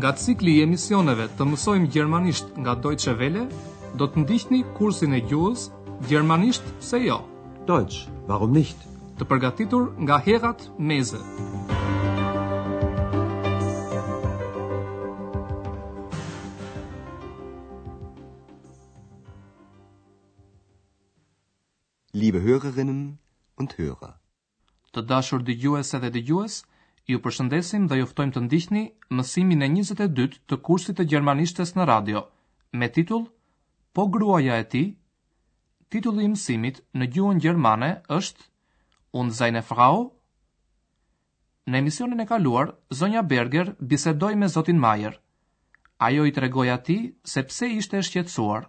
Nga cikli i emisioneve të mësojmë gjermanisht nga Deutsche Welle, do të ndiqni kursin e gjuhës Gjermanisht pse jo? Deutsch, warum nicht? Të përgatitur nga Herrad Meese. Liebe Hörerinnen und Hörer. Të dashur dëgjuese dhe dëgjues, ju përshëndesim dhe ju ftojmë të ndiqni mësimin e 22 të kursit të gjermanishtes në radio, me titull Po gruaja e tij? Titulli i mësimit në gjuhën gjermane është Und seine Frau? Në emisionin e kaluar, zonja Berger bisedoi me zotin Meier. Ajo i tregoi atij se pse ishte e shqetësuar.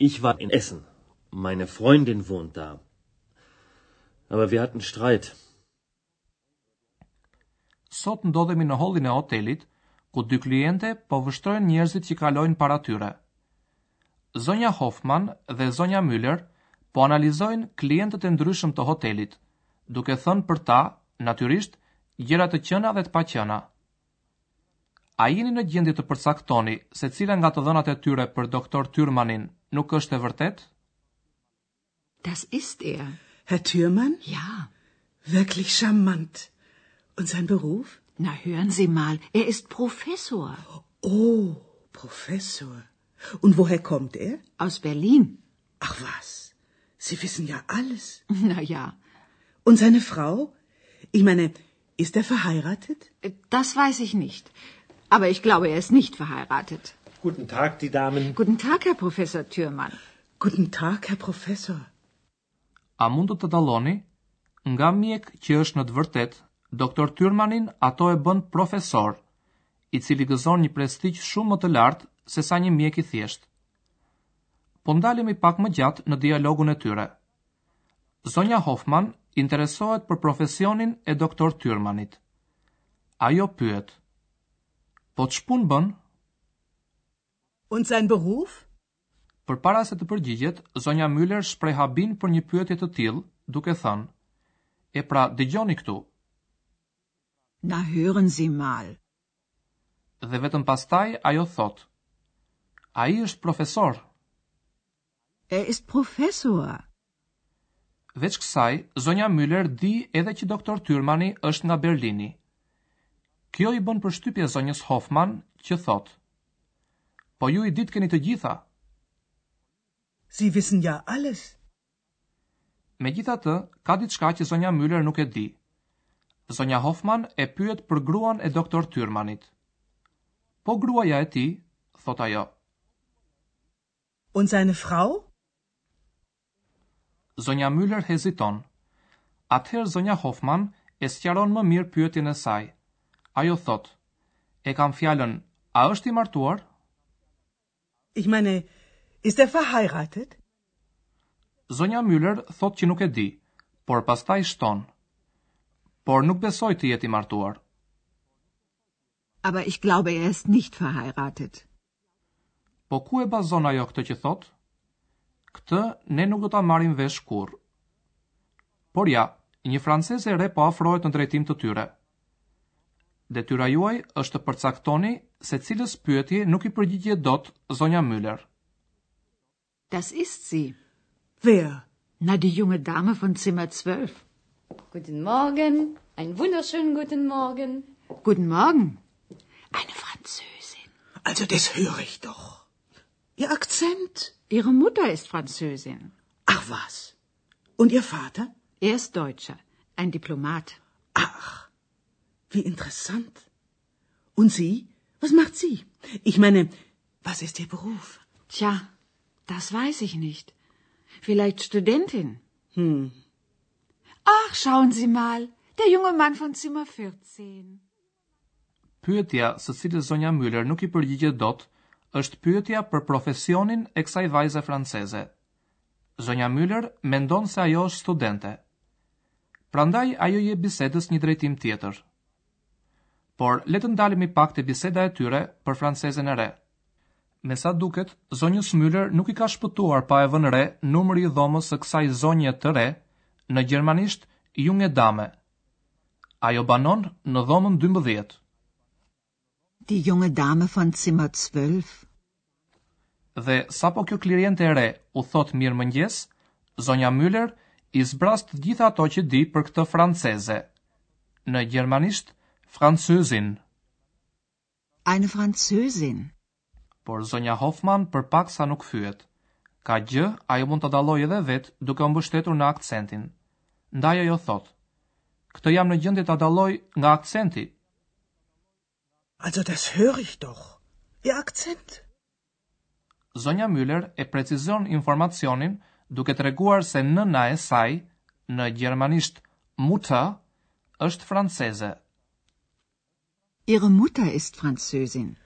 Ich war in Essen. Meine Freundin wohnt da. Aber wir hatten Streit. Sot ndodhemi në hollin e hotelit, ku dy kliente po vështrojnë njerëzit që kalojnë para tyre. Zonja Hoffmann dhe zonja Müller po analizojnë klientët e ndryshëm të hotelit, duke thënë për ta, natyrisht, gjëra të qëna dhe të paqëna. A jeni në gjendje të përcaktoni se cila nga të dhënat e tyre për doktor Thürmannin nuk është e vërtetë? Das ist er. Herr Thürmann? Ja. Wirklich charmant. Und sein Beruf? Na, hören Sie mal, er ist Professor. Oh, Professor. Und woher kommt er? Aus Berlin. Ach was, Sie wissen ja alles. Na ja. Und seine Frau? Ich meine, Ist er verheiratet? Äh, das weiß ich nicht. Aber ich glaube, er ist nicht verheiratet. Guten Tag, die Damen. Guten Tag, Herr Professor Thürmann. Guten Tag, Herr Professor. A mundët ta dalloni nga mjek që është në të vërtetë, doktor Tyrmanin ato e bëjnë profesor, i cili gëzon një prestigj shumë më të lartë sesa një mjek i thjeshtë. Po ndalemi pak më gjatë në dialogun e tyre. Zonja Hoffmann interesohet për profesionin e doktor Tyrmanit. Ajo pyet, Po ç'punë bën? Und sein Beruf? Përpara se të përgjigjet, zonja Müller shpreh habinë për një pyetje të tillë, duke thënë, E pra, dëgjoni këtu. Na hören Sie mal. Dhe vetëm pastaj ajo thotë, Ai është profesor. Er ist Professor! Veç kësaj, zonja Müller di edhe që doktor Tyrmani është nga Berlini. Kjo i bën përshtypje zonjës Hoffmann, që thotë, Po ju i ditkeni të gjitha! Sie wissen ja alles! Megjithatë, ka diçka që zonja Müller nuk e di. Zonja Hoffmann e pyet për gruan e doktor Tyrmanit. Po gruaja e tij, thotë ajo. Und seine Frau? Zonja Müller heziton. Atëherë zonja Hoffmann e sqaron më mirë pyetjen e saj. Ajo thotë, E kam fjalën, a është i martuar? Ich meine, ist er verheiratet? Zonja Müller thotë që nuk e di, por pastaj shton, Por nuk besoj të jetë i martuar. Aber ich glaube er ist nicht verheiratet. Po ku e bazon ajo këtë që thotë? Këtë ne nuk do ta marrim vesh kurrë. Por ja, një franceze e re po afrohet në drejtim të tyre. Detyra juaj është të përcaktoni se cilës pyetje nuk i përgjigjet dot zonja Müller. Das ist sie. Wer? Na die junge Dame von Zimmer 12. Guten Morgen, einen wunderschönen guten Morgen. Guten Morgen. Eine Französin. Also das höre ich doch. Ihr Akzent. Ihre Mutter ist Französin. Ach was. Und Ihr Vater? Er ist Deutscher, ein Diplomat. Ach, wie interessant. Und sie? Was macht sie? Ich meine, was ist ihr Beruf? Tja, das weiß ich nicht. Vielleicht Studentin? Hm. Ach, schauen Sie mal, der junge Mann von Zimmer 14. Pyetja së cilës zonja Müller nuk i përgjigjet dot, është pyetja për profesionin e kësaj vajze franceze. Zonja Müller mendon se ajo është studente. Prandaj ajo i jep bisedës një drejtim tjetër. Por, le të ndalemi pak te biseda e tyre për francezen e re. Me sa duket, zonjës Müller nuk i ka shpëtuar pa e vënë re numri i dhomës së kësaj zonje të re, në gjermanisht Junge Dame. Ajo banon në dhomën dymbëdhjetë. Die junge Dame von Zimmer zwölf. Dhe sapo kjo kliente e re u thotë mirëmëngjes, zonja Müller i zbraz të gjitha ato që di për këtë franceze. Në gjermanisht, Französin. Eine Französin. Por zonja Hoffmann për pak sa nuk fyhet. Kaq gjë, ajo mund ta dallojë edhe vetë duke u mbështetur në akcentin, ndaj ajo thotë, Këtë jam në gjendje ta dalloj nga akcenti. Also das höre ich doch. Ihr Akzent? Zonja Müller e precizon informacionin duke treguar se nëna e saj, në gjermanisht Mutter, është franceze. Ihre Mutter ist Französin.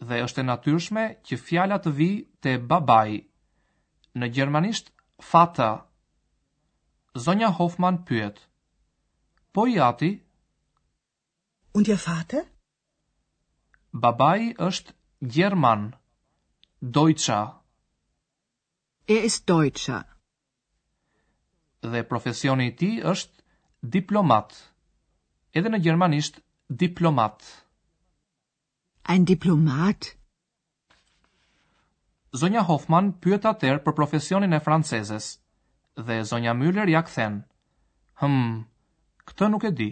Dhe është e natyrshme që fjala të vijë te babai, në gjermanisht Vater. Zonja Hoffmann pyet, Po i ati? Und Ihr Vater? Babai është gjerman, Deutscher. Er ist Deutscher. Dhe profesioni i tij është diplomat. Edhe në gjermanisht diplomat. Ein Diplomat? Zonja Hoffmann pyet atëherë për profesionin e francezes dhe zonja Müller ia kthen, Hm, këtë nuk e di.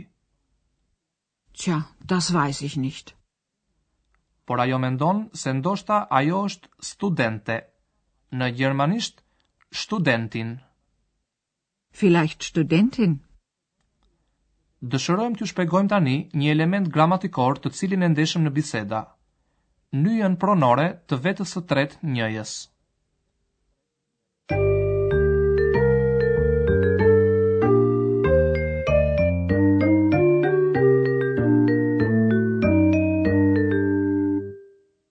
Tja, das weiß ich nicht. Por ajo mendon se ndoshta ajo është studente, në gjermanisht Studentin. Vielleicht Studentin? Dëshirojmë t'ju shpjegojmë tani një element gramatikor të cilin e ndeshëm në biseda, nyjën pronore të vetës së tretë njëjës.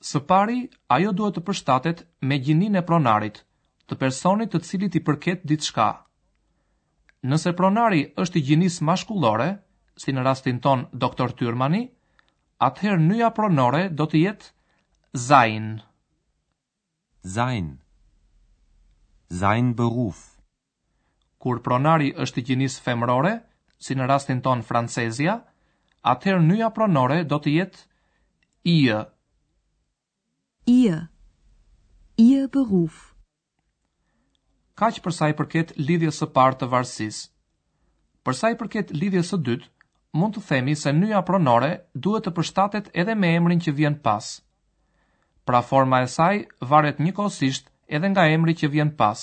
Së pari, ajo duhet të përshtatet me gjininë e pronarit, të personit të cilit i përket diçka. Nëse pronari është i gjinisë mashkullore, si në rastin tonë doktor Thürmanni, atëherë nyja pronore do të jetë sein. Sein. Sein Beruf. Kur pronari është i gjinisë femërore, si në rastin tonë francezja, atëherë nyja pronore do të jetë ihr. Ihr. Ihr Beruf. Kaq për sa i përket lidhjes së parë të varësisë. Për sa i përket lidhjes së dytë, mund të themi se nyja pronore duhet të përshtatet edhe me emrin që vjen pas. Pra forma e saj varet njëkohësisht edhe nga emri që vjen pas.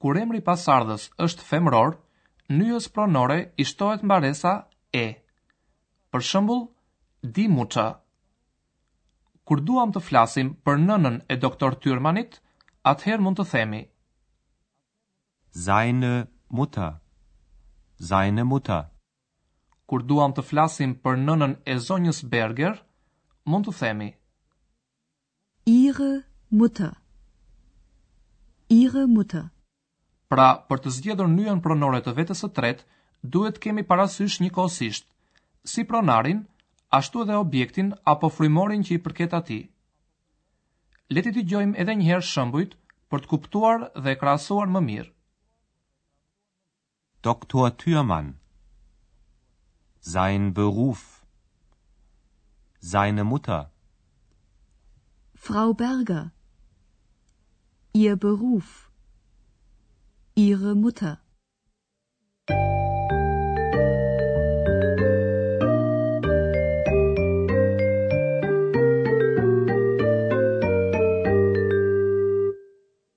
Kur emri pasardhës është femëror, nyjës pronore i shtohet mbaresa e. Për shembull, die Mutter. Kur duam të flasim për nënën e doktor Thürmannit, atëherë mund të themi. Seine Mutter. Seine Mutter. Kur duam të flasim për nënën e zonjës Berger, mund të themi. Ihre Mutter. Ihre Mutter. Pra, për të zgjedhur nyjën pronore të vetës së tretë, duhet të kemi parasysh njëkohësisht, si pronarin, ashtu edhe objektin apo frymorin që i përket atij. Le t'i dëgjojmë edhe njëherë shembujt për të kuptuar dhe krahasuar më mirë. Doktor Thürmann Sein Beruf Seine Mutter Frau Berger Ihr Beruf Ihre Mutter.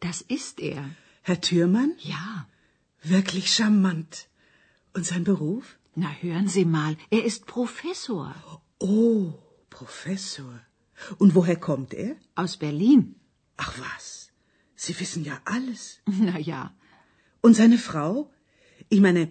Das ist er. Herr Thürmann? Ja. Wirklich charmant. Und sein Beruf? Na, hören Sie mal, er ist Professor. Oh, Professor. Und woher kommt er? Aus Berlin. Ach was, Sie wissen ja alles. Na ja. Und seine Frau? Ich meine,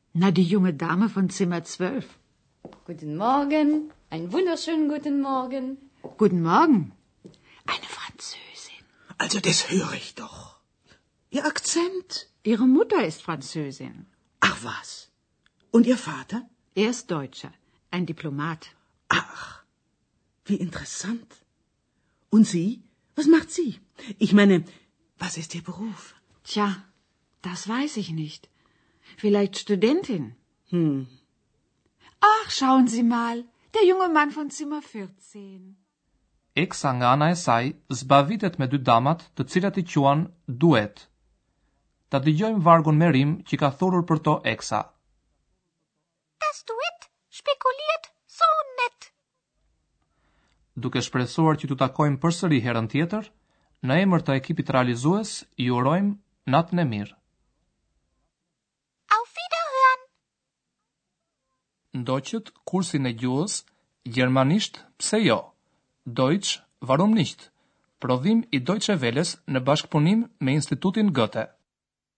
Na, die junge Dame von Zimmer 12. Guten Morgen. Einen wunderschönen guten Morgen. Guten Morgen. Eine Französin. Also, das höre ich doch. Ihr Akzent. Ihre Mutter ist Französin. Ach was. Und Ihr Vater? Er ist Deutscher, ein Diplomat. Ach, wie interessant. Und Sie? Was macht sie? Ich meine, was ist ihr Beruf? Tja, das weiß ich nicht. Vielleicht Studentin. Hm. Ach, schauen Sie mal, der junge Mann von Zimmer 14. Eksa nga ana e saj zbavitet me dy damat të cilat i quan duet. Ta dëgjojmë vargun me rim që ka thurur për to Eksa. Das tut ihr, spekuliert, so nicht. Duke shpresuar që t'u takojmë përsëri herën tjetër, në emër të ekipit realizues ju urojmë natën e mirë. Auf Wiederhören! Ndoqët kursin e gjuhës gjermanisht pse jo, Deutsch warum nicht, prodhim i Deutsche Welles në bashkëpunim me Institutin Goethe.